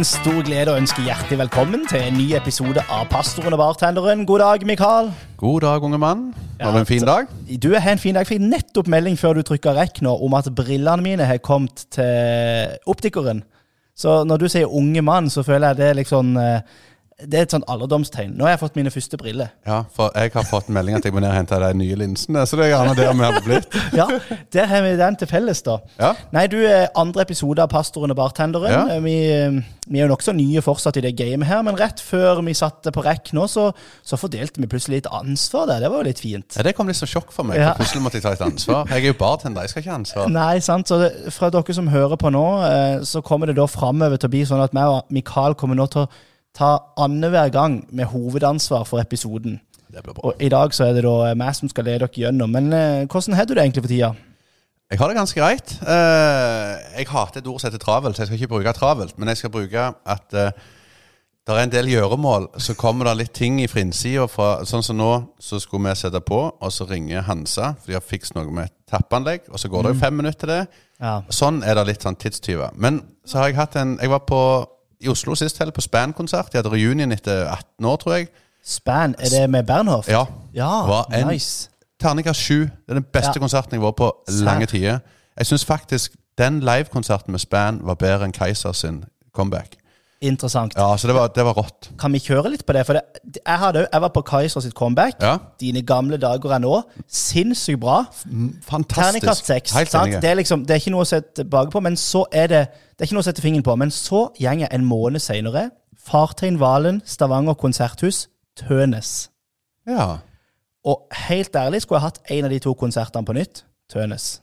en stor glede å ønske hjertelig velkommen til en ny episode av Pastoren og bartenderen. God dag, Mikael. God dag, unge mann. Har du en fin dag? Du har en fin dag. Jeg fikk nettopp melding før du trykka rekk nå om at brillene mine har kommet til optikeren. Så når du sier unge mann, så føler jeg det er liksom eh, det er et sånn alderdomstegn. Nå har jeg fått mine første briller. Ja, for jeg har fått melding at jeg må ned og hente de nye linsene, så det er gjerne der vi har blitt. Ja, Der har vi den til felles, da. Ja. Nei, du er andre episode av Pastoren og bartenderen. Ja. Eh, Vi, eh, vi er jo nokså nye fortsatt i det gamet her, men rett før vi satte på rekk nå, så, så fordelte vi plutselig litt ansvar der. Det var jo litt fint. Ja, det kom litt som sjokk for meg. Ja. for Plutselig måtte jeg ta et ansvar. Jeg er jo bartender, jeg skal ikke ha ansvar. Nei, sant. Så det, fra dere som hører på nå, eh, så kommer det da framover til å bli sånn at vi og Mikael kommer nå til å ta annenhver gang med hovedansvar for episoden. Og i dag så er det da meg som skal lede dere gjennom. Men eh, hvordan har du det egentlig for tida? Jeg har det ganske greit. Eh, jeg hater et ord som heter travelt, så jeg skal ikke bruke travelt. Men jeg skal bruke at uh, det er en del gjøremål. Så kommer det litt ting i frinnsida. Sånn som nå, så skulle vi sette på, og så ringer Hansa, for de har fikst noe med tappanlegg. Og så går det jo fem minutter til det. Ja. Sånn er det litt sånn tidstyver. Men så har jeg hatt en Jeg var på i Oslo sist helg på Span-konsert. De hadde reunion etter 18 år, tror jeg. Span, er det med Bernhoft? Ja. Ja, Var en- nice. Terningkast 7. Det er den beste Ja. konserten jeg har vært på lange tider. Jeg syns faktisk den livekonserten med Span var bedre enn Keiser sin comeback. Interessant. Ja, så det var, det var rått. Kan vi kjøre litt på det? For det, jeg, hadde, jeg var på Kaiser sitt comeback. Ja. Dine gamle dager er nå. Sinnssykt bra. Fantastisk. Terningkast seks. Det, er liksom, det er ikke noe å sette tilbake på, men så er det Det er ikke noe å sette fingeren på. Men så gjenger en måned seinere Fartein Valen, Stavanger konserthus, Tønes. Ja. Og helt ærlig, skulle jeg hatt en av de to konsertene på nytt, Tønes.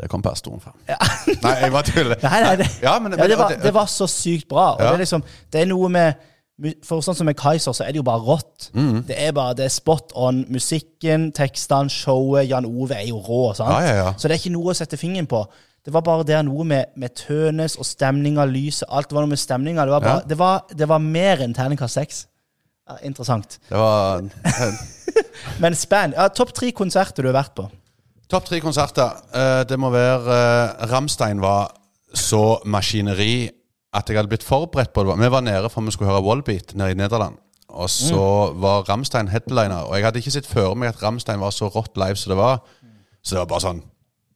Der kom pastoren fra. Nei, jeg bare tuller. Nei, nei, det, Ja, men, ja, det, var, det var så sykt bra. Og Ja. det, er liksom, det er noe med For sånn som med Kaiser, så er det jo bare rått. Mm. Det er bare, det er spot on. Musikken, tekstene, showet. Jan Ove er jo rå. sant? Ja, ja, ja. Så det er ikke noe å sette fingeren på. Det var bare der noe med, med Tønes og stemninga, lyset Alt var noe med stemninga. Det, var bare- Ja. det, var, det var mer enn terningkast seks. Interessant. Det var Men spenn. Ja, Topp tre konserter du har vært på. Topp tre konserter. Eh, det må være eh, Ramstein var så maskineri at jeg hadde blitt forberedt på det. Vi var nede for vi skulle høre Wallbeat nede i Nederland. Og så var Ramstein headliner. Og jeg hadde ikke sett for meg at Ramstein var så rått live som det var. Så det var bare sånn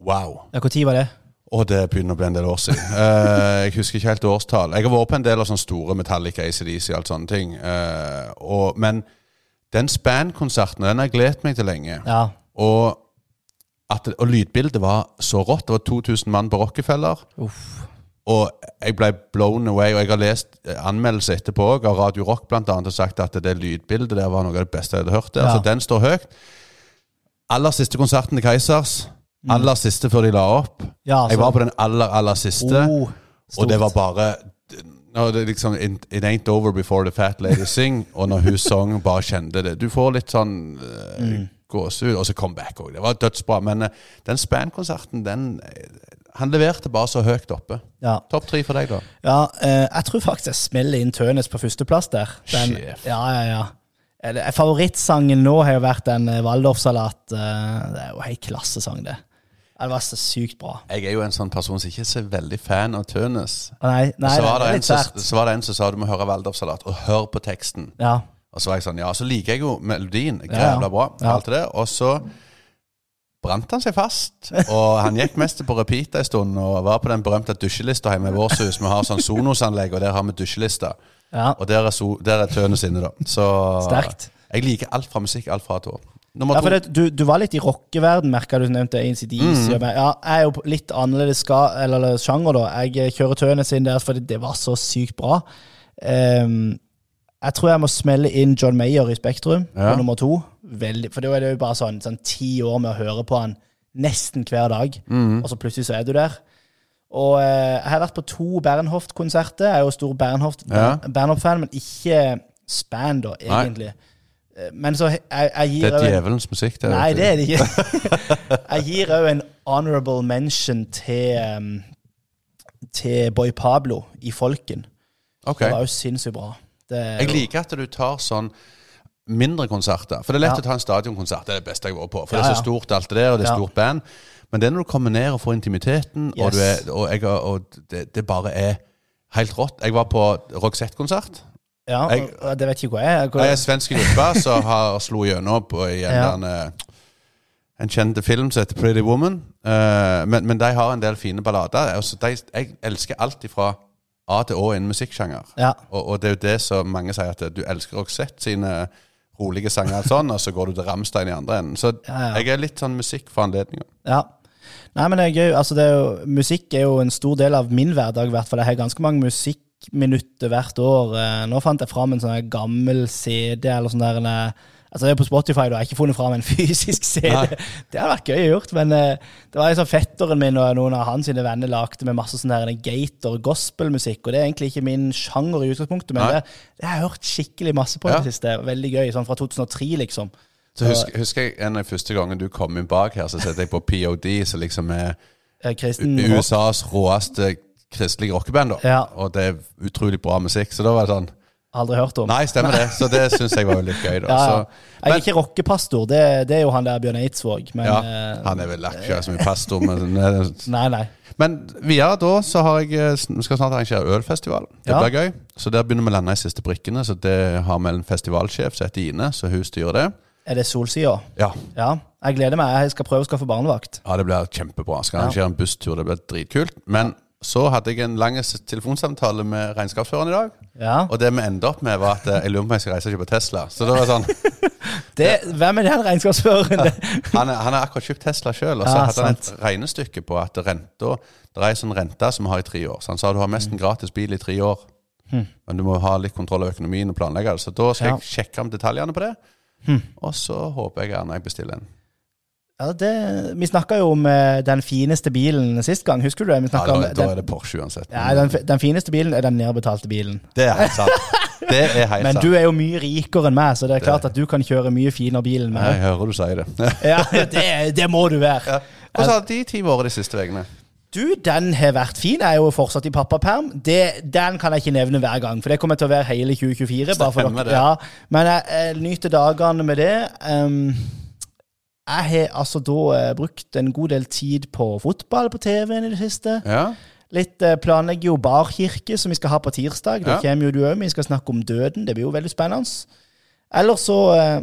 wow. Ja, Når var det? Og det begynner å bli en del år siden. Uh, jeg husker ikke helt årstall. Jeg har vært på en del av sånne store Metallica, ACDC og alt sånne ting. Uh, og, men den Span-konserten den har jeg gledet meg til lenge. Ja. Og, at, og lydbildet var så rått. Det var 2000 mann på Rockefeller. Uff. Og jeg ble blown away. Og jeg har lest eh, anmeldelser etterpå òg, av Radio Rock blant annet, og sagt at det lydbildet der var noe av det beste jeg hadde hørt. der. Ja. Så den står høyt. Aller siste konserten til Keisers. Aller siste før de la opp. Mm. Ja, Jeg var på den aller, aller siste. Oh, og det var bare no, det er liksom, it, ain't over before the fat lady sing. og når hun sang, bare kjente det. Du får litt sånn uh, gåsehud. Og så comeback òg. Det var dødsbra. Men eh, den Span-konserten, den eh, Han leverte bare så høyt oppe. Ja. Topp tre for deg, da? Ja, eh, jeg tror faktisk jeg smeller inn Tønes på førsteplass der. Den, Sjef. ja, ja, ja. Favorittsangen nå har jo vært den eh, Waldorfsalat. det er jo en helt klassesang, det. Det var så sykt bra. Jeg er jo en sånn person som ikke er så veldig fan av Tønes. Nei, nei så, det var det en litt sært. så var det en som sa du må høre Waldorfsalat, og hør på teksten. Ja. Og så var jeg sånn, ja, så liker jeg jo melodien. Jævla bra. Alt det. Og så brant han seg fast. Og han gikk mest på repeat en stund og var på den berømte dusjelista hjemme i vårt hus. Vi har sånn Sonos-anlegg, og der har vi dusjelista. ja. Og der er, so der er Tønes inne, da. Så Sterkt. jeg liker alt fra musikk, alt fra tå. Nummer Ja, to. for det, du, du var litt i rockeverden, merka du nevnte ACDC. Mm. Ja, jeg er jo litt annerledes ska, eller, sjanger, da. Jeg kjører tøene sine der fordi det var så sykt bra. Ehm, jeg tror jeg må smelle inn John Mayer i Spektrum på nummer to. Veldig, for da er det jo bare sånn, sånn ti år med å høre på han nesten hver dag, Mm. og så plutselig så er du der. Og eh, jeg har vært på to Bernhoft-konserter. Jeg er jo stor Bernhoft- Ja. Bernhoft-fan, men ikke Span, da, Nei. egentlig. Eh, Men så jeg, jeg gir Det er djevelens musikk. Det, Nei, det er det ikke. jeg gir òg en honorable mention til um, Til Boy Pablo i Folken. Okay. Det var jo sinnssykt bra. Er Jeg liker at du tar sånn mindre konserter. For det er lett Ja. å ta en stadionkonsert. Det er det beste jeg har vært på. For Ja, det er så stort alt det der, og det er stort band. Men det er når du kommer ned og får intimiteten, og, Yes. du er, og, jeg, og det, det bare er Helt rått. Jeg var på Roxette-konsert. Ja, Jeg- og- og det vet ikke hvor jeg er. Hvor- Jeg er svensk gruppe som har slo gjennom på i en, Ja. eh, en kjent film som heter Pretty Woman. Uh, men, men de har en del fine ballader. Altså, de, jeg elsker alt fra A til Å innen musikksjanger. Ja. Og, og det er jo det som mange sier, at du elsker Roxette sine rolige sanger, og sånn, og så går du til Ramstein i andre enden. Så Ja, ja. jeg er litt sånn musikk for anledninga. Ja. Nei, men det er gøy. Altså, det er jo, musikk er jo en stor del av min hverdag, i hvert fall. Jeg har ganske mange musikkminutter hvert år. Eh, Nå fant jeg fram en sånn gammel CD eller sånn der eh, Altså, det er på Spotify, da. Jeg har ikke funnet fram en fysisk CD. Nei. Det hadde vært gøy å gjort, men uh, det var liksom fetteren min og noen av hans sine venner lagde med masse sånn gator gospelmusikk, og det er egentlig ikke min sjanger i utgangspunktet, men det, det har jeg hørt skikkelig masse på i Ja. det siste. Veldig gøy. Sånn fra 2003, liksom. Så husker, husker jeg en av de første gangene du kom inn bak her, så sette jeg på POD, som liksom er Eh, Kristen. USAs råeste kristelige rockeband. da. Ja. Og det er utrolig bra musikk. Så da var det sånn Aldri hørt om. Nei, stemmer det. Så det syns jeg var jo litt gøy. da. Ja. Så, Jeg er ikke rockepastor, det, det er jo han der Bjørn Eidsvåg. Men, ja, eh, han er vel ikke så mye pastor, men Nei, nei. Men videre da så har jeg eh, Vi skal snart arrangere ølfestival. Det Ja. blir gøy. Så der begynner vi å lande i siste brikkene. Så det har vi en festivalsjef som heter Ine, så hun styrer det. Er det Solsida? Ja, Ja. Jeg gleder meg. Jeg skal prøve å skaffe barnevakt. ja det blir kjempebra. Skal arrangere en busstur. Det blir dritkult. Men så hadde jeg en lang telefonsamtale med regnskapsføreren i dag. Ja. Og det vi endte opp med, var at eh, jeg lurer på om jeg skal reise og kjøpe Tesla. Så det var sånn Det, hvem er den regnskapsføreren? Han han har akkurat kjøpt Tesla sjøl, og så Ja, hadde han et regnestykke på at renta Det er en sånn rente som vi har i tre år. Så han sa du har mest en gratis bil i tre år, Hmm. men du må ha litt kontroll over økonomien og planlegge det. Så da skal Ja. jeg sjekke om detaljene på det, Hmm. og så håper jeg gjerne jeg bestiller en. Ja, det, vi snakka jo om eh, den fineste bilen sist gang. Husker du det? Vi Ja, da, om da er det Porsche uansett. ja, den, den fineste bilen er den nedbetalte bilen. Det er helt sant. Det er helt Men sant. du er jo mye rikere enn meg, så det er klart at du kan kjøre mye finere bil enn Jeg hører du sier det. Ja, det, det må du være. Hvordan har de ti vært de siste ukene? Du, den har vært fin. Jeg er jo fortsatt i pappaperm. Den kan jeg ikke nevne hver gang, for det kommer til å være hele 2024. Bare for Stemmer det. Ja, men jeg, jeg nyter dagene med det. Um, jeg har altså da eh, brukt en god del tid på fotball på TV-en i det siste. Ja, Litt eh, planlegger jo barkirke, som vi skal ha på tirsdag. Da Ja. kommer jo du òg. Vi skal snakke om døden. Det blir jo veldig spennende. Ellers så eh,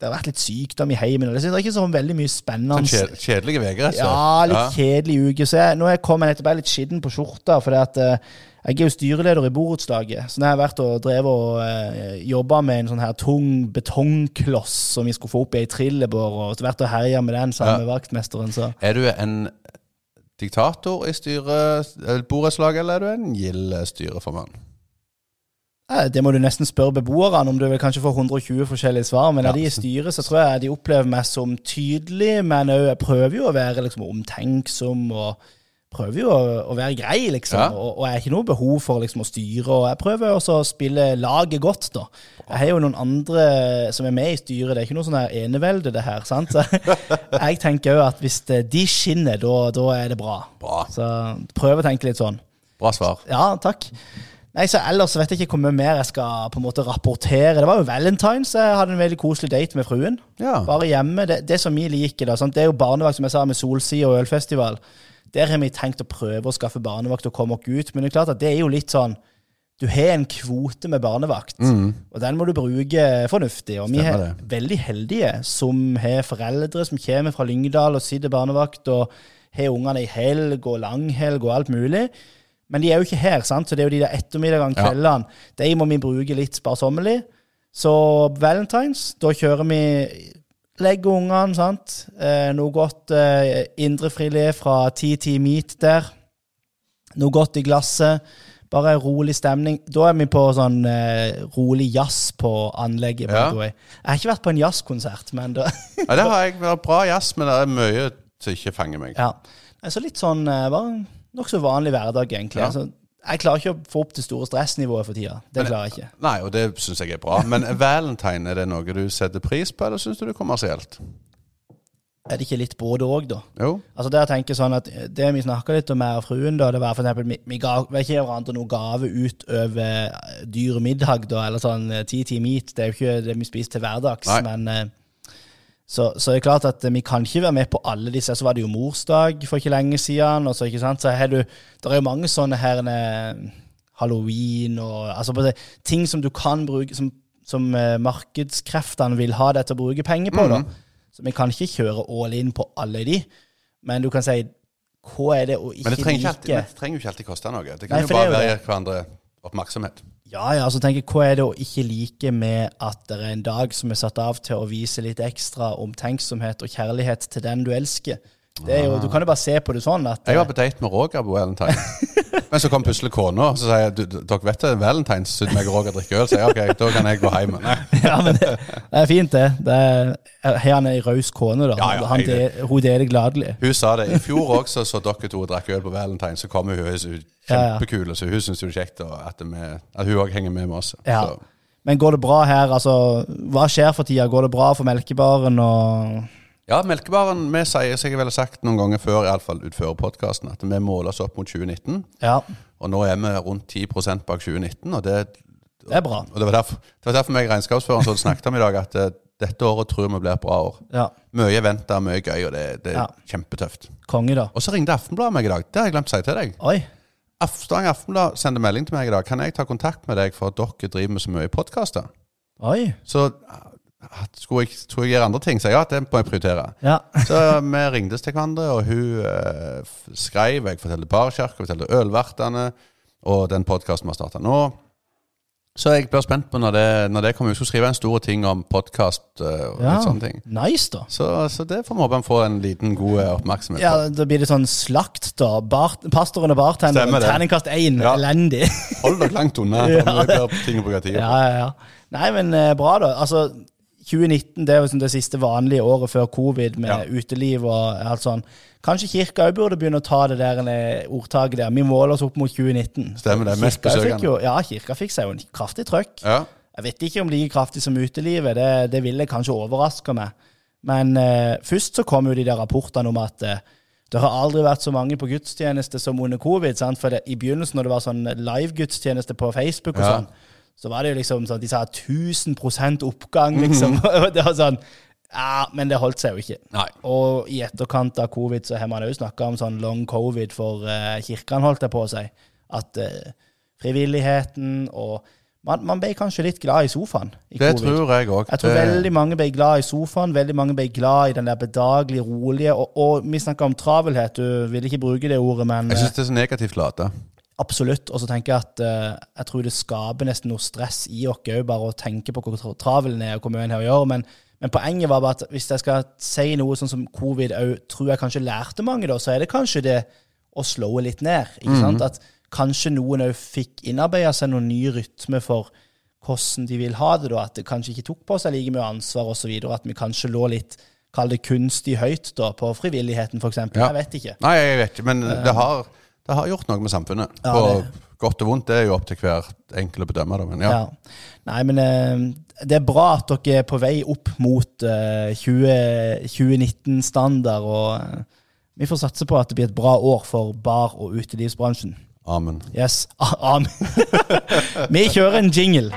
Det har vært litt sykdom i heimen, det er ikke så veldig mye spennende. sånn kjed, Kjedelige uker, altså? Ja, litt Ja, kjedelig uke. Så jeg, nå er jeg kommet nettopp litt skitten på skjorta. For at, eh, jeg er jo styreleder i borettslaget. Så nå har jeg vært og drevet og eh, jobba med en sånn her tung betongkloss som vi skulle få opp i ei trillebår, og så vært og herja med den sammen Ja. med vaktmesteren. Så Er du en diktator i eller borettslaget, eller er du en gild styreformann? eh, det må du nesten spørre beboerne om. Du vil kanskje få 120 forskjellige svar. Men Ja. av de i styret så tror jeg de opplever meg som tydelig, men jeg prøver jo å være liksom omtenksom og prøver jo å, å være grei, liksom. Ja. Og, og jeg har ikke noe behov for liksom å styre. Og jeg prøver også å spille laget godt, da. Jeg har jo noen andre som er med i styret. Det er ikke noe sånn enevelde, det her. sant? Så jeg tenker jo at hvis det, de skinner, da, da er det bra. Bra. Så prøv å tenke litt sånn. Bra svar. Ja, takk. Nei, så Ellers vet jeg ikke hvor mye mer jeg skal på en måte rapportere. Det var jo valentines. Jeg hadde en veldig koselig date med fruen. Ja. Bare hjemme. Det, det som vi liker, da. Sant? Det er jo barnevakt, som jeg sa, med solside og ølfestival. Der har vi tenkt å prøve å skaffe barnevakt og komme oss ut. Men det er klart at det er jo litt sånn Du har en kvote med barnevakt, og den må du bruke fornuftig. Og vi er er veldig heldige som har foreldre som kommer fra Lyngdal og sitter barnevakt og har ungene i helg og langhelg og alt mulig. Men de er jo ikke her, sant? så det er jo de der ettermiddagene, Ja. kveldene. De må vi bruke litt sparsommelig. Så valentines, da kjører vi Legger ungene, sant. Eh, noe godt eh, indrefilet fra TT Meat der. Noe godt i glasset. Bare en rolig stemning. Da er vi på sånn eh, rolig jazz på anlegget. Ja. Jeg har ikke vært på en jazzkonsert, men da Ja, det har jeg vært bra jazz, men det er mye som ikke fanger meg. Ja. Nei, Så litt sånn eh, bare nokså vanlig hverdag, egentlig. Ja. Altså, jeg klarer ikke å få opp det store stressnivået for tida. Det klarer jeg ikke. Nei, og det syns jeg er bra. Men valentine, er det noe du setter pris på, eller syns du det er kommersielt? Er det ikke litt både òg, da? Jo. Altså der tenker jeg sånn at Det vi snakka litt om, jeg og fruen, da, det var for eksempel Vi, vi ga vi ikke hverandre noen gave utover dyr middag, da, eller sånn ti-ti meat. Det er jo ikke det vi spiser til hverdags. Nei. Men eh, så, så det er klart at eh, vi kan ikke være med på alle disse. Så var det jo morsdag for ikke lenge siden. Og så, ikke sant? så har du Det er jo mange sånne her eh, halloween og altså ting som du kan bruke, som, som eh, markedskreftene vil ha deg til å bruke penger på. da. Så vi kan ikke kjøre all in på alle de, men du kan si hva er det å ikke Men det trenger, ikke like alltid, det trenger jo ikke alltid koste noe. Det kan Nei, jo bare være hverandre oppmerksomhet. Ja, ja, så tenker jeg, hva er det å ikke like med at det er en dag som er satt av til å vise litt ekstra omtenksomhet og kjærlighet til den du elsker? Det er jo, Du kan jo bare se på det sånn at Jeg var på date med Roger på Valentine. Men så kom plutselig kona og så sier jeg, dere vet det er Valentines meg og Roger drikker øl. Så jeg, ok, da kan jeg gå hjem. Nei. Ja, men det, det er fint, det. det er, her han ei raus kone, da? Ja, ja, han det, hun deler gladelig. Hun sa det. I fjor også så dere to drakk øl på Valentine, så kom hun, hun kjempekul, så hun syns det er kjekt at, med, at hun òg henger med med oss. Ja. Så, Men går det bra her? altså, Hva skjer for tida? Går det bra for melkebaren? og... ja, Melkebaren vi sier, som jeg vel har sagt noen ganger før, iallfall utfører podkasten, at vi måler oss opp mot 2019. Ja, Og nå er vi rundt 10% bak 2019, og det det er bra. Og det var derfor, det var derfor meg regnskapsføreren så snakket om i dag, at eh, dette året tror vi blir et bra år. Ja, Mye venta, mye gøy, og det, det er Ja. kjempetøft. Konge, da. Og så ringte Aftenbladet meg i dag. Det har jeg glemt å si til deg. Oi. Stavanger Aftenblad sendte melding til meg i dag. Kan jeg ta kontakt med deg for at dere driver med så mye podkaster? Så ah, skulle jeg, skulle jeg gjøre andre ting, så ja, det må jeg prioritere. Ja. Så vi ringtes til hverandre, og hun eh, skrev. Jeg fortalte Barkirka, fortalte Ølvertene, og den podkasten vi har starta nå. Så jeg blir spent på når det, når det kommer ut. Jeg skulle skrive en stor ting om podkast og ja. sånne ting. Nice, da. Så, så det får vi håpe han får en liten god eh, oppmerksomhet Ja, på. Da blir det sånn slakt, da. Bar pastoren og bartenderen. Terningkast én. Ja. Elendig. Hold dere langt unna. Ja, Det ting på. ja, ja, ja. Nei, men uh, bra, da. Altså, 2019 det er jo sånn det siste vanlige året før covid med Ja. uteliv og alt sånn. Kanskje kirka òg burde begynne å ta det der eh, ordtaket der. Vi måler oss opp mot 2019. Stemmer det, mest besøkende. ja, kirka fikk seg jo en kraftig trøkk. Ja. Jeg vet ikke om like kraftig som utelivet, det, det ville kanskje overraske meg. Men eh, først så kom jo de der rapportene om at eh, det har aldri vært så mange på gudstjeneste som under covid. Sant? For det, i begynnelsen, når det var sånn live-gudstjeneste på Facebook og Ja. sånn, så var det jo liksom sånn de sa 1000% oppgang, liksom. det var sånn Ja, men det holdt seg jo ikke. Nei. Og i etterkant av covid så har man jo snakka om sånn long covid for uh, kirkene, holdt jeg på å si. At uh, frivilligheten og man, man ble kanskje litt glad i sofaen i Det covid. tror jeg òg. Jeg tror veldig mange ble glad i sofaen, veldig mange ble glad i den der bedagelige, rolige. Og, og vi snakka om travelhet, du vil ikke bruke det ordet, men Jeg eh, syns det er så negativt lada. Absolutt. Og så tenker jeg at uh, jeg tror det skaper nesten noe stress i oss òg, bare å tenke på hvor tra- travel den er, og hvor mye en har å gjøre. Men, men poenget var bare at hvis jeg skal si noe sånn som covid òg, tror jeg kanskje lærte mange, da, så er det kanskje det å slå litt ned. ikke sant? At kanskje noen òg fikk innarbeida seg noen ny rytme for hvordan de vil ha det, da. At det kanskje ikke tok på seg like mye ansvar osv. At vi kanskje lå litt Kall det kunstig høyt da, på frivilligheten, f.eks. Ja. Jeg vet ikke. Nei, jeg vet ikke, men det har, det har gjort noe med samfunnet. Ja, på godt og vondt. Det er jo opp til hver enkelt å bedømme det, men ja. Ja. Nei, men eh, det er bra at dere er på vei opp mot eh, 20 2019-standard, og eh, vi får satse på at det blir et bra år for bar- og utelivsbransjen. Amen. Yes. Amen. vi kjører en jingle.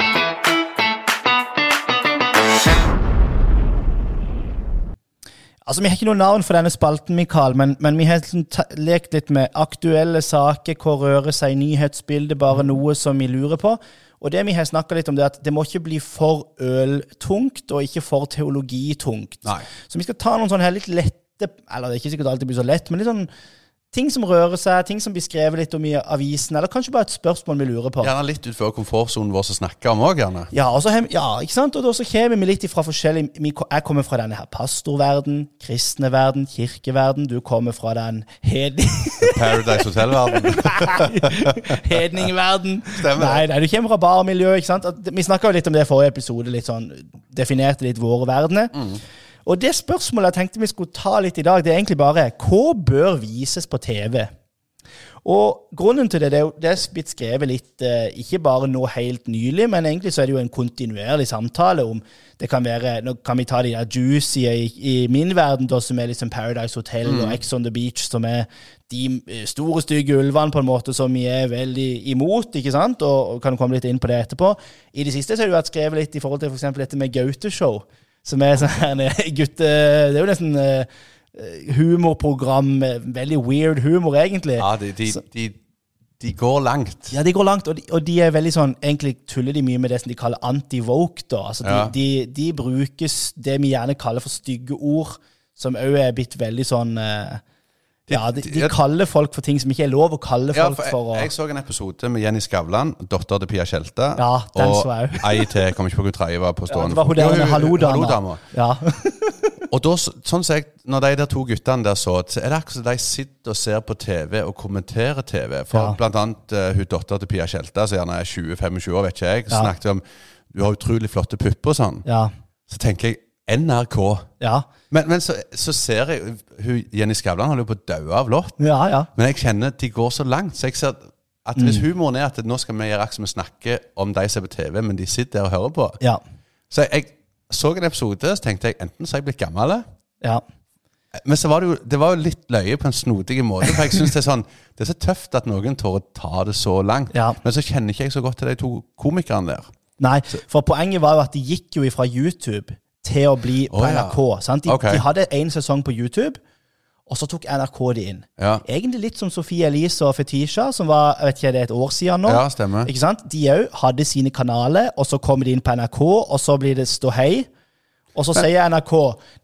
Altså, Vi har ikke noe navn for denne spalten, Mikael, men, men vi har liksom lekt litt med aktuelle saker, hva rører seg i nyhetsbildet, bare noe som vi lurer på. Og det vi har snakka litt om, det er at det må ikke bli for øltungt, og ikke for teologitungt. Nei. Så vi skal ta noen sånne her litt lette Eller det er ikke sikkert alltid blir så lett, men litt sånn ting som rører seg, ting som blir skrevet litt om i avisen, eller kanskje bare et spørsmål vi lurer på. Gjerne litt utenfor komfortsonen vår som snakker om òg, gjerne. Ja, og så, hem- ja, ikke sant? Og så kommer vi litt fra forskjellig Jeg kommer fra denne her pastorverden, kristne verden, kirkeverden. Du kommer fra den hedning, Paradise Hotel-verden. nei, hedningverden. Stemmer. Nei, nei, du kommer fra barmiljø, ikke sant? Vi snakka litt om det i forrige episode, litt sånn, definerte litt våre verdener. Og det spørsmålet jeg tenkte vi skulle ta litt i dag, det er egentlig bare hva bør vises på TV? Og grunnen til det, det er, det er blitt skrevet litt, eh, ikke bare nå helt nylig, men egentlig så er det jo en kontinuerlig samtale om det kan være, Nå kan vi ta de der juicy i, i min verden, da, som er liksom Paradise Hotel og Ex on the Beach, som er de eh, store, stygge ulvene på en måte som vi er veldig imot, ikke sant? Og, og kan komme litt inn på det etterpå. I det siste så har det vært skrevet litt i forhold til for eksempel dette med Gaute-show, som er sånn her gutte... Det er jo nesten eh, humorprogram, eh, veldig weird humor, egentlig. Ja, de, de, de, de går langt. Ja, de går langt, og de, og de er veldig sånn Egentlig tuller de mye med det som de kaller anti-woke. da. Altså, de, Ja. de, de bruker s- det vi gjerne kaller for stygge ord, som òg er blitt veldig sånn eh, Ja, de, de kaller folk for ting som ikke er lov å kalle Ja, folk for jeg, for. jeg så en episode med Jenny Skavlan, datter til Pia Tjelta. Ja, den og ei til, kommer ikke på hvor tredje var på stående. ja, det var hun. Der med hallo-dama. Ja. Og da, sånn som jeg, når de der to guttene der så, så er det akkurat som de sitter og ser på TV og kommenterer TV. For Ja. blant annet uh, hun dattera til Pia Tjelta, som gjerne er 20-25 år, vet ikke jeg, Ja. snakket om du har utrolig flotte pupper og sånn. ja. Så tenker jeg NRK. Ja. Men, men så, så ser jeg hun, Jenny Skavlan holder jo på å daue av låt. Ja, ja. Men jeg kjenner de går så langt. Så jeg ser at hvis humoren er at nå skal vi gjøre akkurat som vi snakker om de som er på TV, men de sitter der og hører på Ja. Så jeg så en episode, så tenkte jeg enten så er jeg blitt gammel, ja. men så var det jo, det var jo litt løye på en snodig måte. For jeg synes det er sånn Det er så tøft at noen tør å ta det så langt. Ja. Men så kjenner ikke jeg så godt til de to komikerne der. Nei, for poenget var jo at de gikk jo ifra YouTube til å bli på ja. NRK. De, okay. de hadde én sesong på YouTube, og så tok NRK de inn. Ja, Egentlig litt som Sofie Elise og Fetisha, som var jeg vet ikke, det er et år siden nå. ja stemmer. Ikke sant? De òg hadde sine kanaler, og så kommer de inn på NRK, og så blir det ståhei. Og så sier NRK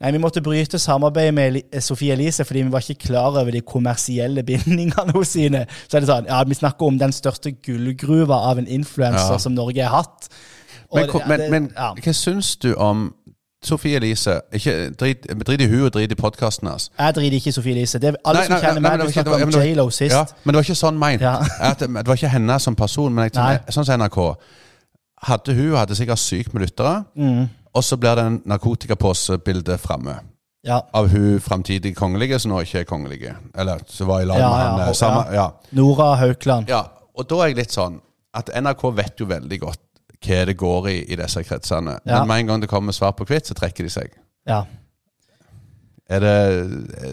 nei, vi måtte bryte samarbeidet med eh, Sofie Elise fordi vi var ikke klar over de kommersielle bindingene hos sine. Så er det sånn, ja, Vi snakker om den største gullgruva av en influenser Ja. som Norge har hatt. Og Men, det- ja, det, men, men ja. hva syns du om Sofie Elise? Ikke, drit, drit i hun og drit i podkasten hans. Jeg driter ikke i Sofie Elise. Det er alle Nei, som nei, kjenner nei, meg, du ikke- om J.Lo sist. Ja, men det var ikke sånn meint. Ja. At det, var ikke henne som person, men jeg sånn som NRK Hadde hun hadde sikkert sykt med lyttere, Mm. og så blir det en narkotikaposebilde framme. Ja. Av hun framtidig kongelige som nå ikke er kongelige. Eller som var i lag med han. eh. Nora Haukeland. ja. Og da er jeg litt sånn at NRK vet jo veldig godt hva det går i i disse kretsene. Ja. Men med en gang det kommer svart på hvitt, så trekker de seg. Ja. Er det,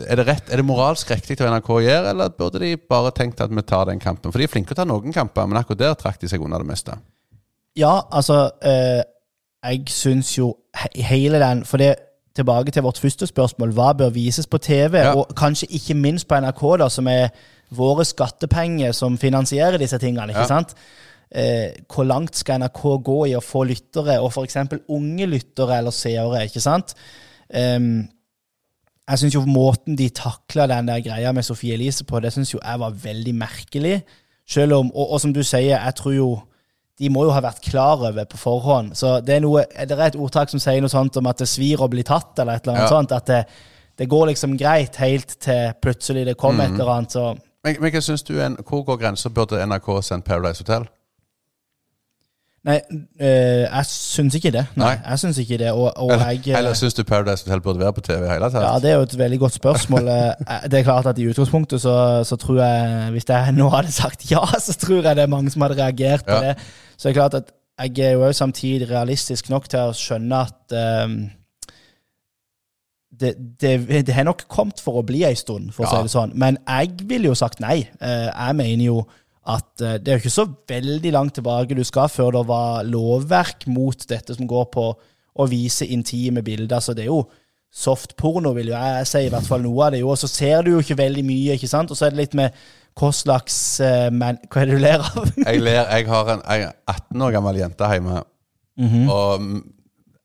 er det, rett, er det moralsk riktig av NRK å gjøre, eller burde de bare tenkt at vi tar den kampen? For de er flinke til å ta noen kamper, men akkurat der trakk de seg unna det meste. Ja, altså eh, Jeg syns jo he hele den For det tilbake til vårt første spørsmål. Hva bør vises på TV? Ja. Og kanskje ikke minst på NRK, da, som er våre skattepenger som finansierer disse tingene. ikke Ja. sant? Eh, hvor langt skal NRK gå i å få lyttere, og f.eks. unge lyttere eller seere? ikke sant? Um, jeg syns jo måten de takla den der greia med Sofie Elise på, det syns jo jeg var veldig merkelig. Selv om, og, og som du sier, jeg tror jo de må jo ha vært klar over på forhånd. Så det er, noe, det er et ordtak som sier noe sånt om at det svir å bli tatt, eller et eller annet Ja. sånt. At det, det går liksom greit helt til plutselig det kommer et eller annet. Så Men, men hva synes du, en, hvor går grensa? Burde NRK sendt Paradise Hotel? Nei, øh, jeg syns ikke det. Nei, Nei. jeg syns ikke det. Og, og Eller, jeg eller syns du Paradise Hotel burde være på TV i hele tatt? Ja, det er jo et veldig godt spørsmål. Eh, Det er klart at i utgangspunktet så, så tror jeg Hvis jeg nå hadde sagt ja, så tror jeg det er mange som hadde reagert på Ja. det. Så det er klart at jeg er jo òg samtidig realistisk nok til å skjønne at um, det, det, det har nok kommet for å bli ei stund, for å Ja. si det sånn. Men jeg ville jo sagt nei. Eh, Jeg mener jo at eh, det er jo ikke så veldig langt tilbake du skal før det var lovverk mot dette som går på å vise intime bilder. Så det er jo softporno, vil jo jeg si, i hvert fall noe av det. Og så ser du jo ikke veldig mye, ikke sant? Og så er det litt med hva slags uh, men, Hva er det du ler av? Jeg, ler, jeg har en jeg er 18 år gammel jente hjemme, Mhm. og mm,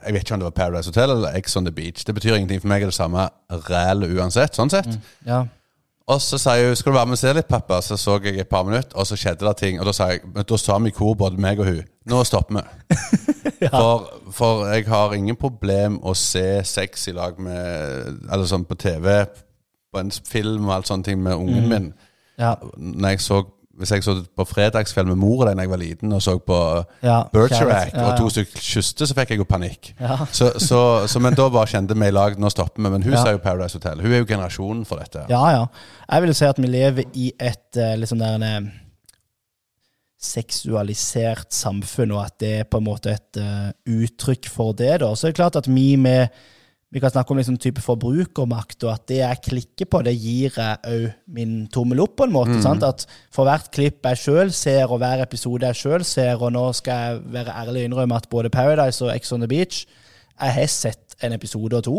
jeg vet ikke om det var Paradise Hotel eller Ex on the Beach. Det betyr ingenting for meg, er det samme rælet uansett. sånn sett. Ja. Og så sa jeg 'Skal du være med og se litt, pappa?' Så så jeg et par minutter, og så skjedde det ting. Og da sa jeg, men da sa vi i kor, både meg og hun 'Nå stopper vi'. for, for jeg har ingen problem å se sex i lag med Eller sånn på TV, på en film og alt sånne ting med ungen min. Ja. Når jeg så, hvis jeg så på fredagskveld med mor da jeg var liten, og så på ja. Bergerac, ja, Ja, og to stykker kyste så fikk jeg jo panikk. Så, så, så, men da bare kjente vi i lag, nå stopper vi. Men hun sa jo Paradise Hotel. Hun er jo generasjonen for dette. Ja, ja. Jeg vil si at vi lever i et liksom der en, eh, seksualisert samfunn, og at det er på en måte et uh, uttrykk for det. da. Så er det klart at vi med vi kan snakke om liksom type forbrukermakt, og at det jeg klikker på, det gir jeg òg min tommel opp, på en måte. sant? At For hvert klipp jeg sjøl ser, og hver episode jeg sjøl ser, og nå skal jeg være ærlig og innrømme at både Paradise og Ex on the Beach jeg har sett en episode og to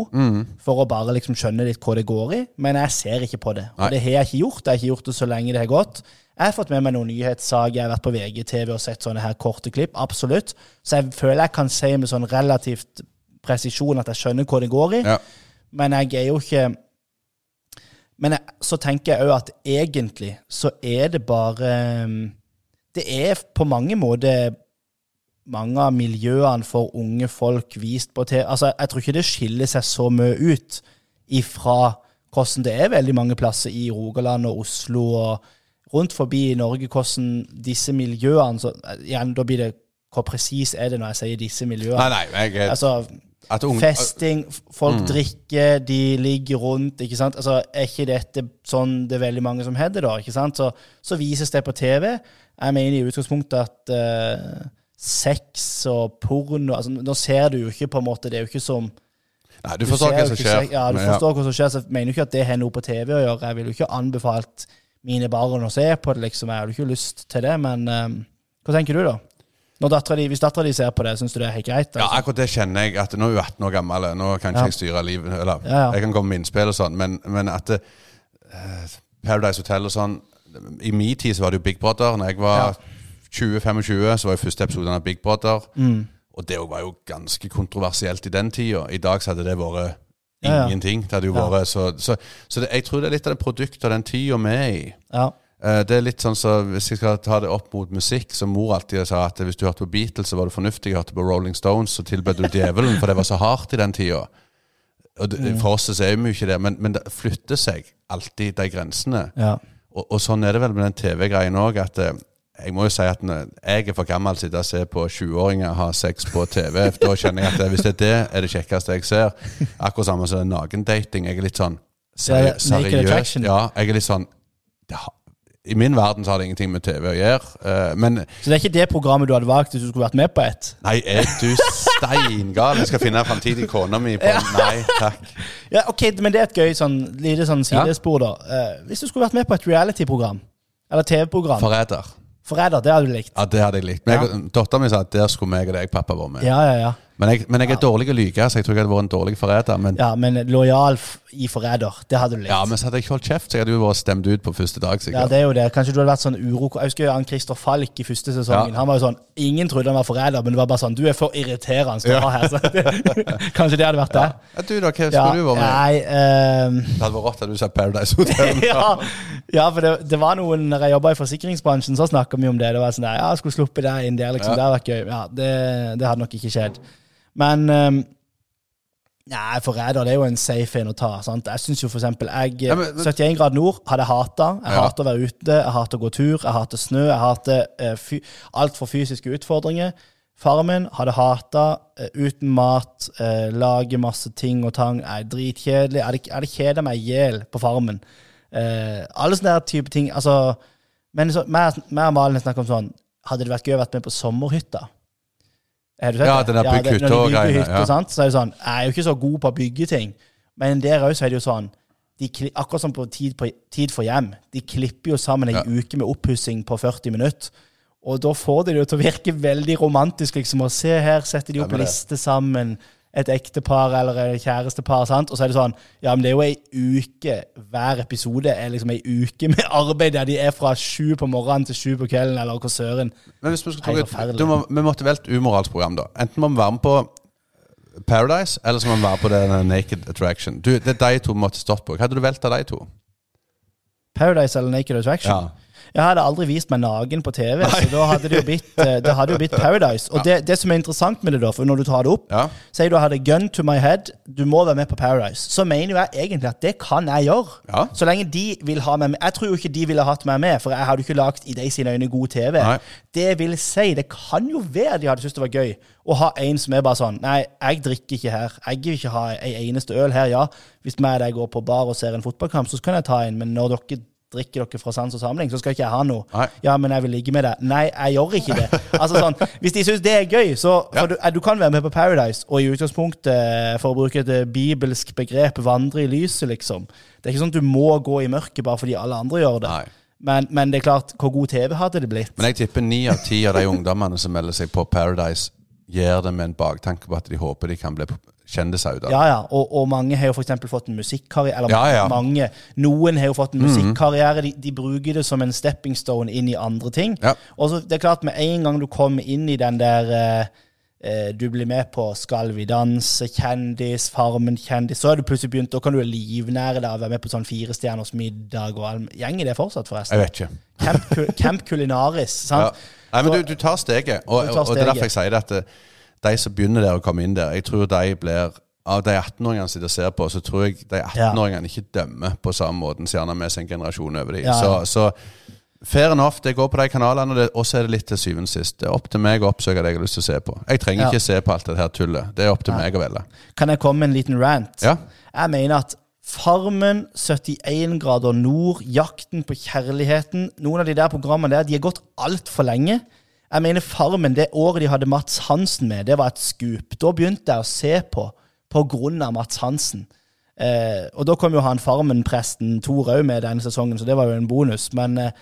for å bare liksom skjønne litt hva det går i, men jeg ser ikke på det. Og Nei. det har jeg ikke gjort. Jeg har ikke gjort det så lenge det har gått. Jeg har fått med meg noen nyhetssaker, jeg har vært på VGTV og sett sånne her korte klipp. Absolutt. Så jeg føler jeg kan si med sånn relativt presisjon at jeg skjønner hva det går i. Ja. Men jeg er jo ikke Men jeg, så tenker jeg òg at egentlig så er det bare um, Det er på mange måter mange av miljøene for unge folk vist på TV. Altså, jeg tror ikke det skiller seg så mye ut ifra hvordan det er veldig mange plasser i Rogaland og Oslo og rundt forbi i Norge, hvordan disse miljøene så, igjen, Da blir det Hvor presis er det når jeg sier disse miljøene? Nei, nei, jeg Altså, Festing, folk folk drikker, de ligger rundt. ikke sant? Altså, Er ikke dette sånn det er veldig mange som har det, da? ikke sant? Så, så vises det på TV. Jeg mener i utgangspunktet at uh, sex og porno altså, Nå ser du jo ikke på en måte Det er jo ikke som Nei, du forstår ser hva som skjer. Ja, du forstår hva som skjer, så jeg mener jo ikke at det har noe på TV å gjøre. Jeg ville jo ikke anbefalt mine barn å se på det, liksom. Jeg hadde ikke lyst til det, men eh, hva tenker du, da? Datteren din- hvis dattera di ser på det, syns du det er helt greit? Ja, Altså? akkurat det kjenner jeg. at Nå er hun 18 år gammel. Nå kan ikke Ja. jeg styre livet. Eller Ja, ja. jeg kan komme med innspill og sånn, men, men at eh, Paradise Hotel og sånn I min tid så var det jo Big Brother. Når jeg var 20-25, så var jo første episoden av Big Brother. Mm. Og det var jo ganske kontroversielt i den tida. I dag så hadde det vært Ja, ja. ingenting. Det hadde jo Ja. vært Så, så, så det, jeg tror det er litt av det produktet av den tida vi er i. Ja. Eh, Det er litt sånn så Hvis jeg skal ta det opp mot musikk, som mor alltid sa at hvis du hørte på Beatles, så var du fornuftig. Hørte på Rolling Stones, så tilbød du djevelen, for det var så hardt i den tida. Og For oss så er vi jo ikke det, men, men det flytter seg alltid, de grensene. ja. Og, og sånn er det vel med den TV-greien òg, at eh, jeg må jo si at jeg er for gammel til å se på 20-åringer ha sex på TV. Da kjenner jeg at hvis det er det, er det kjekkeste jeg ser. Akkurat samme som nakendating. Jeg er litt sånn er seri seriøs. Ja, jeg er litt sånn det har, I min verden så har det ingenting med TV å gjøre. Uh, men Så det er ikke det programmet du hadde valgt hvis du skulle vært med på et? nei, er du steingal? Jeg skal finne framtidig kona mi på Nei takk. Ja, ok, Men det er et gøy sånn, lite sånn sidespor, da. Uh, hvis du skulle vært med på et reality-program, eller TV-program Forræder. Forræder, det hadde du likt. Ja, det hadde jeg likt. Ja. Dattera mi sa at der skulle meg og deg pappa vært med. Ja, ja, ja. Men jeg, men jeg er dårlig å lyge, så jeg tror jeg hadde vært en dårlig forræder. Men, ja. Ja, Men lojal i forræder, det hadde du likt. men så hadde jeg ikke holdt kjeft, så jeg hadde jo vært stemt ut på første dag. Ja, det er jo det. Kanskje du hadde vært sånn uro... Jeg husker han Christer Falk i første sesongen. Ja. Han var jo sånn Ingen trodde han var forræder, men det var bare sånn Du er for irriterende til å ha her. Så det, kanskje det hadde vært det. Ja, du da, hva skulle du vært med? Nei um... Det hadde vært rått at du sa Paradise Hotel. ja, ja, for det, det var noen Når jeg jobba i forsikringsbransjen, så snakka vi om det. Det var sånn der, ja, skulle sluppet deg inn der, liksom. Ja. Det hadde vært gøy. Ja, det, det hadde nok ikke skjedd. Men um, Nei, forræder det er jo en safe en å ta. sant? Jeg syns jo for eksempel jeg, Ja, men- men- 71 grad nord hadde jeg hata. Jeg Ja. hater å være ute, jeg hater å gå tur, jeg hater snø, jeg hater uh, alt for fysiske utfordringer. Faren min hadde hata uh, uten mat, uh, lage masse ting og tang. Jeg Er dritkjedelig. Jeg hadde, hadde kjeda meg i hjel på farmen. Uh, alle sånne der type ting. Altså, men meg og Malin snakker om sånn Hadde det vært gøy å være med på sommerhytta? Har du sett Ja, den der det- hytte når de og bygger greiene, hytte, ja. sant? Så er det sånn Jeg er jo ikke så god på å bygge ting, men der òg er det jo sånn de, kli- Akkurat som på tid, på tid for hjem. De klipper jo sammen ei Ja. uke med oppussing på 40 minutter. Og da får de det jo til å virke veldig romantisk. liksom, Og se her setter de opp det- liste sammen. Et ektepar eller et kjærestepar. sant? Og så er det sånn Ja, men det er jo ei uke Hver episode er liksom ei uke med arbeid der de er fra sju på morgenen til sju på kvelden, eller hva søren. Men hvis vi skal ta et, du må, Vi måtte velge umoralsk program, da. Enten må vi være med på Paradise, eller så må vi være på den Naked Attraction. Du, Det er de to vi måtte stått på. Hva hadde du valgt av de to? Paradise eller Naked Attraction? Ja. Jeg hadde aldri vist meg naken på TV, så da hadde det jo blitt, eh, det hadde jo blitt Paradise. Og det, det som er interessant med det, da, for når du tar det opp Ja. Sier du hadde gun to my head, du må være med på Paradise. Så mener jo jeg egentlig at det kan jeg gjøre. Ja. Så lenge de vil ha meg med. Jeg tror jo ikke de ville hatt meg med, for jeg hadde jo ikke lagd i de sine øyne god TV. Nei. Det vil si, det kan jo være de hadde syntes det var gøy å ha en som er bare sånn Nei, jeg drikker ikke her. Jeg vil ikke ha ei eneste øl her, ja. Hvis meg og deg går på bar og ser en fotballkamp, så kan jeg ta en, men når dere drikker dere fra sans og samling, så skal ikke jeg ha noe. Nei. Ja, men jeg vil ligge med deg. Nei, jeg gjør ikke det. Altså sånn, Hvis de syns det er gøy, så Ja. du, eh, du kan være med på Paradise og i utgangspunktet, for å bruke et eh, bibelsk begrep, vandre i lyset, liksom. Det er ikke sånn at du må gå i mørket bare fordi alle andre gjør det. Nei. Men, men det er klart, hvor god TV hadde det blitt? Men jeg tipper ni av ti av de ungdommene som melder seg på Paradise, gjør det med en baktanke på at de håper de kan bli kjendiser ut av. Ja, ja, og, og mange har jo eksempel fått en musikkarriere. Eller Ja, ja. mange, noen har jo fått en musikkarriere. De, de bruker det som en stepping stone inn i andre ting. Ja. Og så det er klart, med en gang du kommer inn i den der eh, eh, Du blir med på Skal vi danse, Kjendis, Farmen kjendis, så har du plutselig begynt, da kan du livnære deg og være med på sånn Firestjerners middag og all Gjenger det fortsatt, forresten? Jeg vet ikke. Camp, Camp Culinaris, Ja. Nei, men du, du tar steget, og, og, og det er derfor jeg sier det at eh, de som begynner der å komme inn der, jeg tror de blir av de 18-åringene som sitter og ser på, så tror jeg de 18-åringene ikke dømmer på samme måten som gjerne som en generasjon over dem. Ja, ja. Så, så fair enough, det går på de kanalene, og så er det litt til syvende og sist. Det er opp til meg å oppsøke det jeg har lyst til å se på. Jeg trenger Ja. ikke se på alt det her tullet. Det er opp til meg å velge. Kan jeg komme med en liten rant? Ja. Jeg mener at Farmen, 71 grader nord, Jakten på kjærligheten Noen av de der programmene der, de har gått altfor lenge. Jeg mener Farmen, det året de hadde Mats Hansen med, det var et skup. Da begynte jeg å se på på grunn av Mats Hansen. Eh, og da kom jo han Farmen-presten Tor òg med denne sesongen, så det var jo en bonus. Men eh,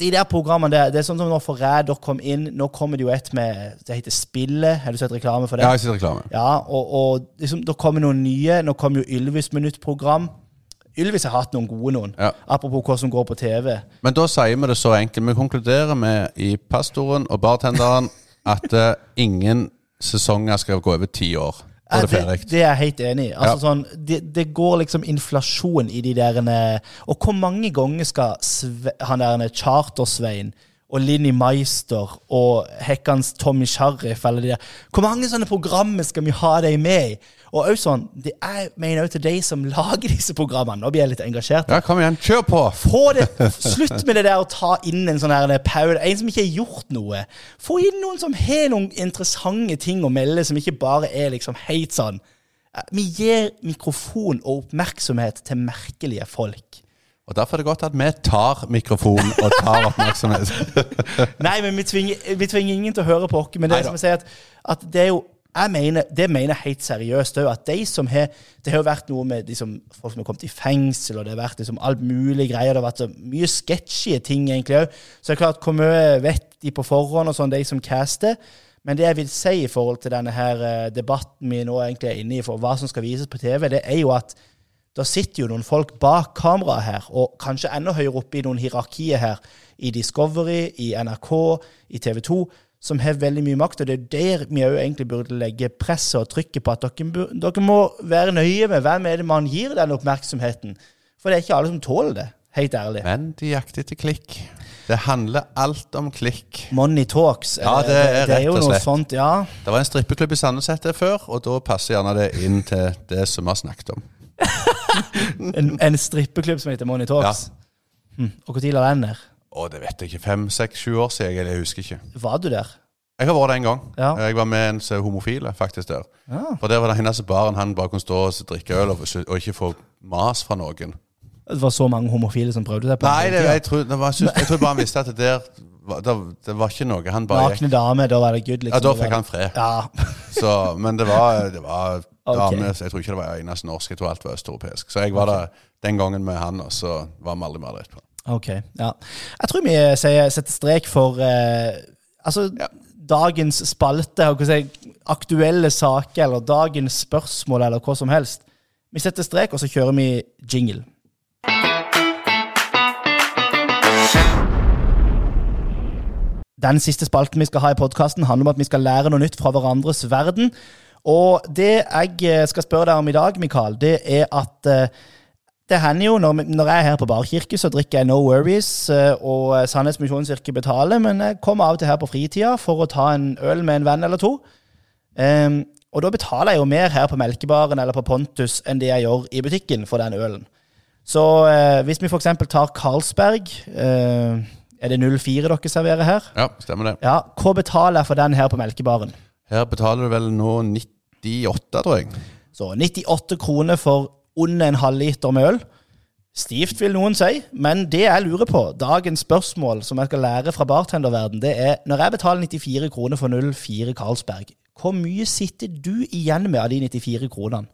de der programmene det, det er sånn som når Forræder kom inn. Nå kommer det jo et med Det heter Spillet. Har du sett reklame for det? Ja, jeg har sett reklame. Ja, og, og liksom, da kommer noen nye. Nå kommer jo Ylvis minuttprogram. Ylvis har hatt noen gode noen. Ja. Apropos hva som går på TV. Men da sier vi det så enkelt. Vi konkluderer med i pastoren og bartenderen at uh, ingen sesonger skal gå over ti år. Det det, er jeg helt enig i. Altså, Ja. sånn, det, det går liksom inflasjon i de der Og hvor mange ganger skal Sve, han der Charter-Svein og Linni Meister og Hekkans Tommy Sharif eller de der Hvor mange sånne programmer skal vi ha deg med i? Og også sånn, det er, mener også til de som lager disse programmene. Nå blir jeg litt engasjert. Ja, kom igjen. Kjør på! Få det, Slutt med det der å ta inn en sånn her Paul, en som ikke har gjort noe. Få inn noen som har noen interessante ting å melde, som ikke bare er liksom helt sånn Eh, Vi gir mikrofon og oppmerksomhet til merkelige folk. Og Derfor er det godt at vi tar mikrofonen og tar oppmerksomhet. Nei, men vi tvinger, vi tvinger ingen til å høre på oss. Men det er som jeg sier at, at det er jo jeg mener, det mener jeg helt seriøst òg. At de som har Det har jo vært noe med liksom, folk som har kommet i fengsel, og det har vært liksom alt mulig greier. Det har vært så mye sketchy ting egentlig òg. Så det er klart, hvor mye vet de på forhånd, og sånn, de som caster. Men det jeg vil si i forhold til denne her eh, debatten vi nå egentlig er inne i, for hva som skal vises på TV, det er jo at da sitter jo noen folk bak kameraet her, og kanskje enda høyere oppe i noen hierarkier her, i Discovery, i NRK, i TV 2, som har veldig mye makt. Og det er der vi òg egentlig burde legge presset og trykket på at dere, dere må være nøye med hvem er det man gir den oppmerksomheten. For det er ikke alle som tåler det, helt ærlig. Men de jakter etter klikk. Det handler alt om klikk. Money talks. Ja, det er det er rett og slett. sånt, ja. Det var en strippeklubb i Sandnes het før, og da passer gjerne det inn til det som vi har snakket om. En, en strippeklubb som heter Money Talks. Hm. Og når la den ned? Å, det vet jeg ikke. Fem, seks, sju år siden. Jeg, jeg husker ikke. Var du der? Jeg har vært der en gang. Ja. Jeg var med en homofile, faktisk, der. Ja. For der var det eneste baren han bare kunne stå og drikke øl og, og ikke få mas fra noen. Det var så mange homofile som prøvde seg på Nei, det, Nei, jeg, tror, var, jeg tror bare han visste at det der det, det var ikke noe. Han bare Nakne dame, da var det good, liksom. Ja, da fikk han fred. Ja. Så, men det var, det var okay. damer Jeg tror ikke det var eneste norsk. Jeg tror alt var østeuropeisk. Så jeg var der den gangen med han, og så var vi aldri mer etterpå. Ok, ja. Jeg tror vi setter strek for eh, altså, Ja. dagens spalte, si, aktuelle saker, eller dagens spørsmål, eller hva som helst. Vi setter strek, og så kjører vi jingle. Den siste spalten vi skal ha i podkasten, handler om at vi skal lære noe nytt fra hverandres verden. Og det jeg eh, skal spørre deg om i dag, Mikael, det er at eh, det hender jo, når, når jeg er her på Barkirke, så drikker jeg No Worries, eh, og Sandnes Misjonskirke betaler, men jeg kommer av og til her på fritida for å ta en øl med en venn eller to. Um, og da betaler jeg jo mer her på Melkebaren eller på Pontus enn det jeg gjør i butikken for den ølen. Så uh, hvis vi f.eks. tar Carlsberg, uh, er det 04 dere serverer her? Ja, stemmer det. Ja, Hva betaler jeg for den her på Melkebaren? Her betaler du vel nå 98, tror jeg. Så 98 kroner for under en halvliter med øl. Stivt, vil noen si, men det jeg lurer på, dagens spørsmål som jeg skal lære fra bartenderverden, det er når jeg betaler 94 kroner for 04 Carlsberg, hvor mye sitter du igjen med av de 94 kronene?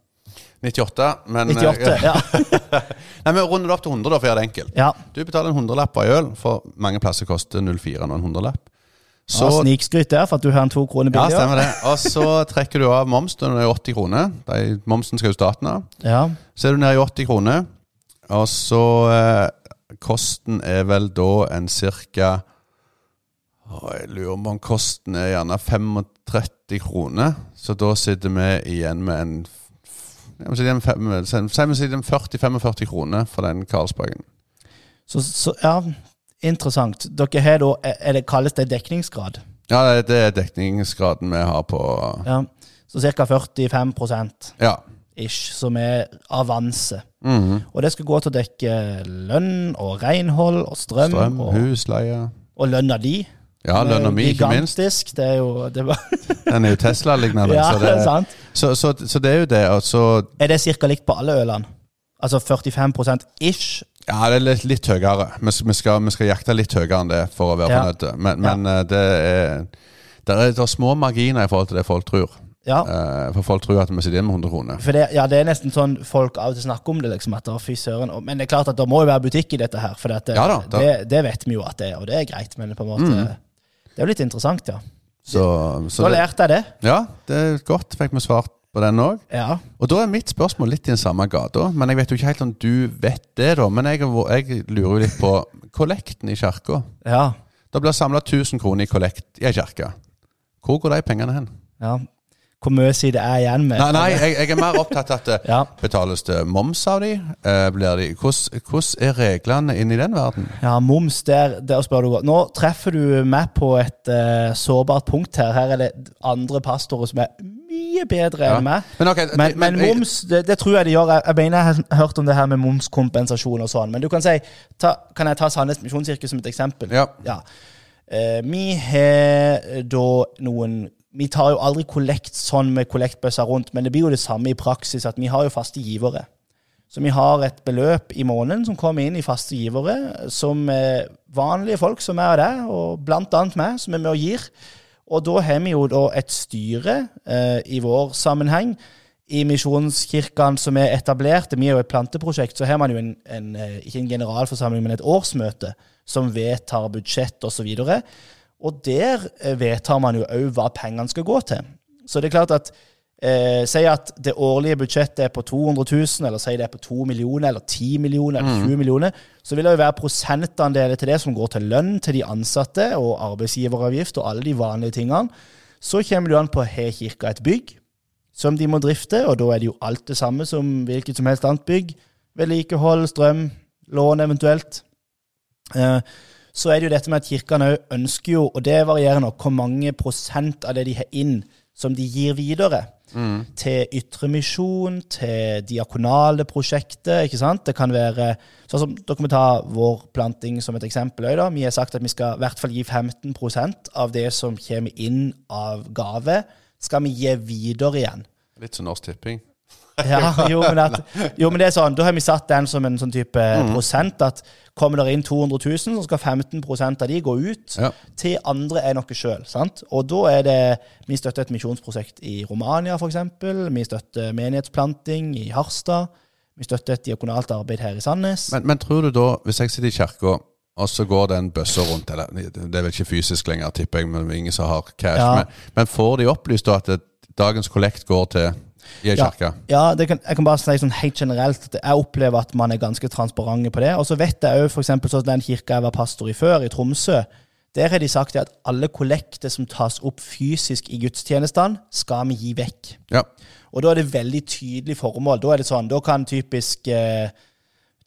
98, men 98, ja. Nei, men Rund det opp til 100, da, for å gjøre det enkelt. ja. Du betaler en hundrelapp av øl, for mange plasser koster 04 nå en hundrelapp. Så, Ja, Snikskryt der for at du har en to kroner ja, stemmer det. Og så trekker du av moms når det er 80 kroner. De, momsen skal jo staten av. Ja. Så er du nede i 80 kroner, og så eh, Kosten er vel da en cirka å, Jeg lurer på om kosten er gjerne 35 kroner. Så da sitter vi igjen med en si vi sitter det er 40-45 kroner for den Karlsbergen. Så, så, ja, interessant. Dere har da er- det, Kalles det dekningsgrad? Ja, det- er dekningsgraden vi har på Ja. Så ca. 45 Ja. ish, som er avanse. Mhm. Og det skal gå til å dekke lønn og renhold og strøm. Strøm, og, husleie og lønna di. Ja, lønna mi, ikke minst. Det er jo det Den er jo Tesla-lignende. Ja, så, det, sant. så, så, så det er jo det. Og så Er det ca. likt på alle ølene? Altså 45% ish? Ja, det er litt, litt høyere. Vi, vi, skal, vi skal jakte litt høyere enn det for å være Ja. fornøyd. Men, men ja. det er det er, det er små marginer i forhold til det folk tror. Ja. Eh, for folk tror at vi sitter igjen med 100 kroner. For det, ja, det er nesten sånn folk av og til snakker om det. liksom, at fy søren. Men det er klart at det må jo være butikk i dette her. For det, Ja da, da. det, vet vi jo at det er, og det er greit. Men på en måte, det er jo litt interessant, ja. Så, så Da lærte jeg det. ja, det er godt. Fikk vi svart på den òg. Ja. Og da er mitt spørsmål litt i den samme gata. Men jeg vet jo ikke helt om du vet det, da. Men jeg, jeg lurer jo litt på kollekten i kirka. ja. Det blir samla 1000 kroner i kollekt i ei kirke. Hvor går de pengene hen? ja. Hvor mye sier det er igjen med? Nei, nei jeg, jeg er mer opptatt av at det Ja. betales det moms av de. Eh, blir de hvordan, hvordan er reglene inne i den verden? Ja, moms, der, der spør du godt. Nå treffer du meg på et uh, sårbart punkt her. Her er det andre pastorer som er mye bedre Ja. enn meg. Men, okay, Men, men men, moms, det, det tror jeg de gjør. Jeg, jeg mener jeg har hørt om det her med momskompensasjon og sånn. Men du kan si ta, Kan jeg ta Sandnes Misjonskirke som et eksempel? Ja. Eh, vi har da noen Vi tar jo aldri kollekt sånn med kollektbøsser rundt, men det blir jo det samme i praksis at vi har jo faste givere. Så vi har et beløp i måneden som kommer inn i faste givere, som er vanlige folk som er det, og blant annet meg, som er med og gir. Og da har vi jo da et styre eh, i vår sammenheng. I misjonskirkene som er etablerte, vi er jo et planteprosjekt, så har man jo en, en, eh, ikke en generalforsamling, men et årsmøte som vedtar budsjett osv. Og, så og der eh, vedtar man jo òg hva pengene skal gå til. Så det er klart at eh, Si at det årlige budsjettet er på 200 000, eller si det er på 2 millioner, eller 10 millioner, eller 20 millioner, så vil det jo være prosentandeler til det som går til lønn til de ansatte, og arbeidsgiveravgift og alle de vanlige tingene. Så kommer jo an på har kirka et bygg som de må drifte, og da er det jo alt det samme som hvilket som helst annet bygg. Vedlikehold, strøm, lån eventuelt. Eh, så er det jo dette med at kirkene òg ønsker jo, og det varierer nok, hvor mange prosent av det de har inn, som de gir videre. Til ytremisjon, til diakonale prosjekter. ikke sant? Det kan være sånn som Dere må ta vår planting som et eksempel. da. Vi har sagt at vi skal i hvert fall gi 15% av det som kommer inn av gave, skal vi gi videre igjen. Litt som Norsk Tipping. Ja, jo men, at, jo, men det er sånn, da har vi satt den som en sånn type prosent. At kommer det inn 200 000, så skal 15% av de gå ut Ja. til andre enn oss sjøl. Og da er det Vi støtter et misjonsprosjekt i Romania, f.eks. Vi støtter menighetsplanting i Harstad. Vi støtter et diakonalt arbeid her i Sandnes. Men, men tror du da, hvis jeg sitter i kirka, og så går det en bøsse rundt eller Det er vel ikke fysisk lenger, tipper jeg, men ingen som har cash. Ja. Men, men får de opplyst da at det, dagens kollekt går til i ei Ja. kirke? Ja, det kan, jeg kan bare si sånn helt generelt at jeg opplever at man er ganske transparente på det. Og så vet jeg òg f.eks. sånn den kirka jeg var pastor i før, i Tromsø. Der har de sagt at alle kollekter som tas opp fysisk i gudstjenestene, skal vi gi vekk. Ja. Og da er det veldig tydelig formål. Da er det sånn, da kan typisk eh,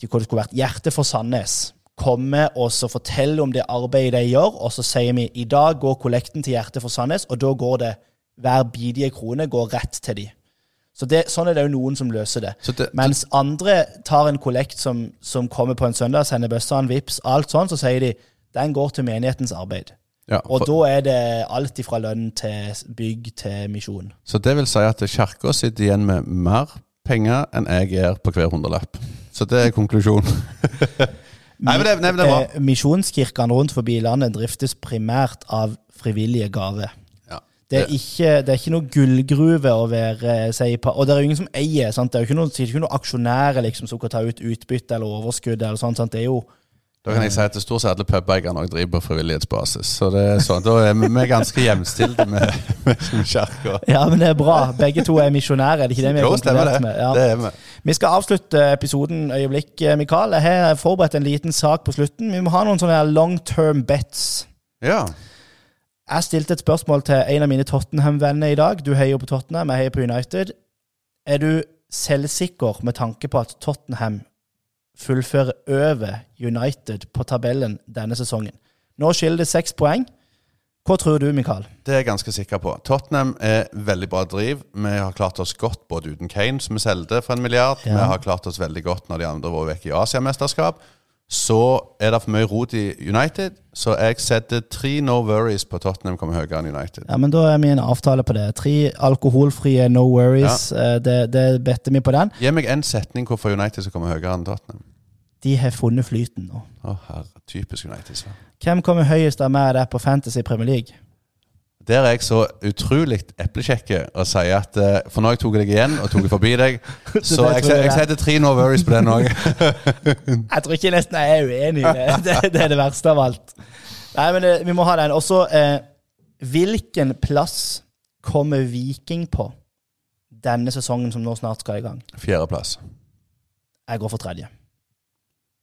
vært, Hjerte for Sandnes komme og så fortelle om det arbeidet de gjør, og så sier vi i dag går kollekten til Hjerte for Sandnes, og da går det hver bidige krone går rett til de. Så det, Sånn er det jo noen som løser det. Det, Mens andre tar en kollekt som, som kommer på en søndag, sender bøssene, vips, alt sånn, så sier de den går til menighetens arbeid. ja, Og da er det alt ifra lønn til bygg til misjon. så det vil si at kirka sitter igjen med mer penger enn jeg gjør på hver hundrelapp. Så det er konklusjonen. nei, men det, nei, men det. Eh, Misjonskirkene rundt forbi landet driftes primært av frivillige gaver. Det er, ikke, det er ikke noe gullgruve å være si, på, Og det er jo ingen som eier. Sant? Det er jo ikke noen, ikke noen aksjonærer liksom, som kan ta ut utbytte eller overskudd. eller sånt, sant? Det er jo Da kan jeg si at det stort sett alle pubeierne også driver på frivillighetsbasis. Så det er sånn, da er vi, vi er ganske jevnstilte med, med kirka. Ja, men det er bra. Begge to er misjonærer. Er det ikke det vi har Jo, det. konkludert med? Ja. Det er vi. Vi skal avslutte episoden øyeblikk, eh, Mikael. Jeg har forberedt en liten sak på slutten. Vi må ha noen sånne long term bets. Ja. Jeg stilte et spørsmål til en av mine Tottenham-venner i dag. Du heier på Tottenham, jeg heier på United. Er du selvsikker med tanke på at Tottenham fullfører over United på tabellen denne sesongen? Nå skiller det seks poeng. Hva tror du, Mikael? Det er jeg ganske sikker på. Tottenham er veldig bra driv. Vi har klart oss godt både uten Kane, som vi solgte for en milliard. Ja. Vi har klart oss veldig godt når de andre var vekk i Asiamesterskap. Så er det for mye rot i United, så jeg setter tre no worries på Tottenham kommer høyere enn United. Ja, men Da er vi en avtale på det. Tre alkoholfrie no worries. Ja. Det, det better vi på den. Gi meg en setning hvorfor United skal komme høyere enn Tottenham. De har funnet flyten nå. Å, herre, typisk United. Så. Hvem kommer høyest av meg der på Fantasy Premier League? Der er jeg så utrolig eplekjekke og sier at eh, For nå har jeg tatt deg igjen og tatt forbi deg, så jeg, jeg jeg setter tre no worries på den òg. Jeg tror ikke nesten jeg er uenig i det. Det, det er det verste av alt. Nei, men det, vi må ha den. Også eh, Hvilken plass kommer Viking på denne sesongen som nå snart skal i gang? Fjerdeplass. Jeg går for tredje.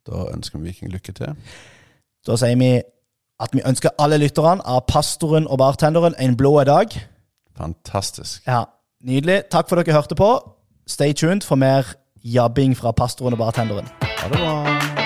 Da ønsker vi Viking lykke til. Da sier vi at vi ønsker alle lytterne av pastoren og bartenderen en blå dag. Fantastisk. Ja, Nydelig. Takk for at dere hørte på. Stay tuned for mer jabbing fra pastoren og bartenderen. Ha det bra.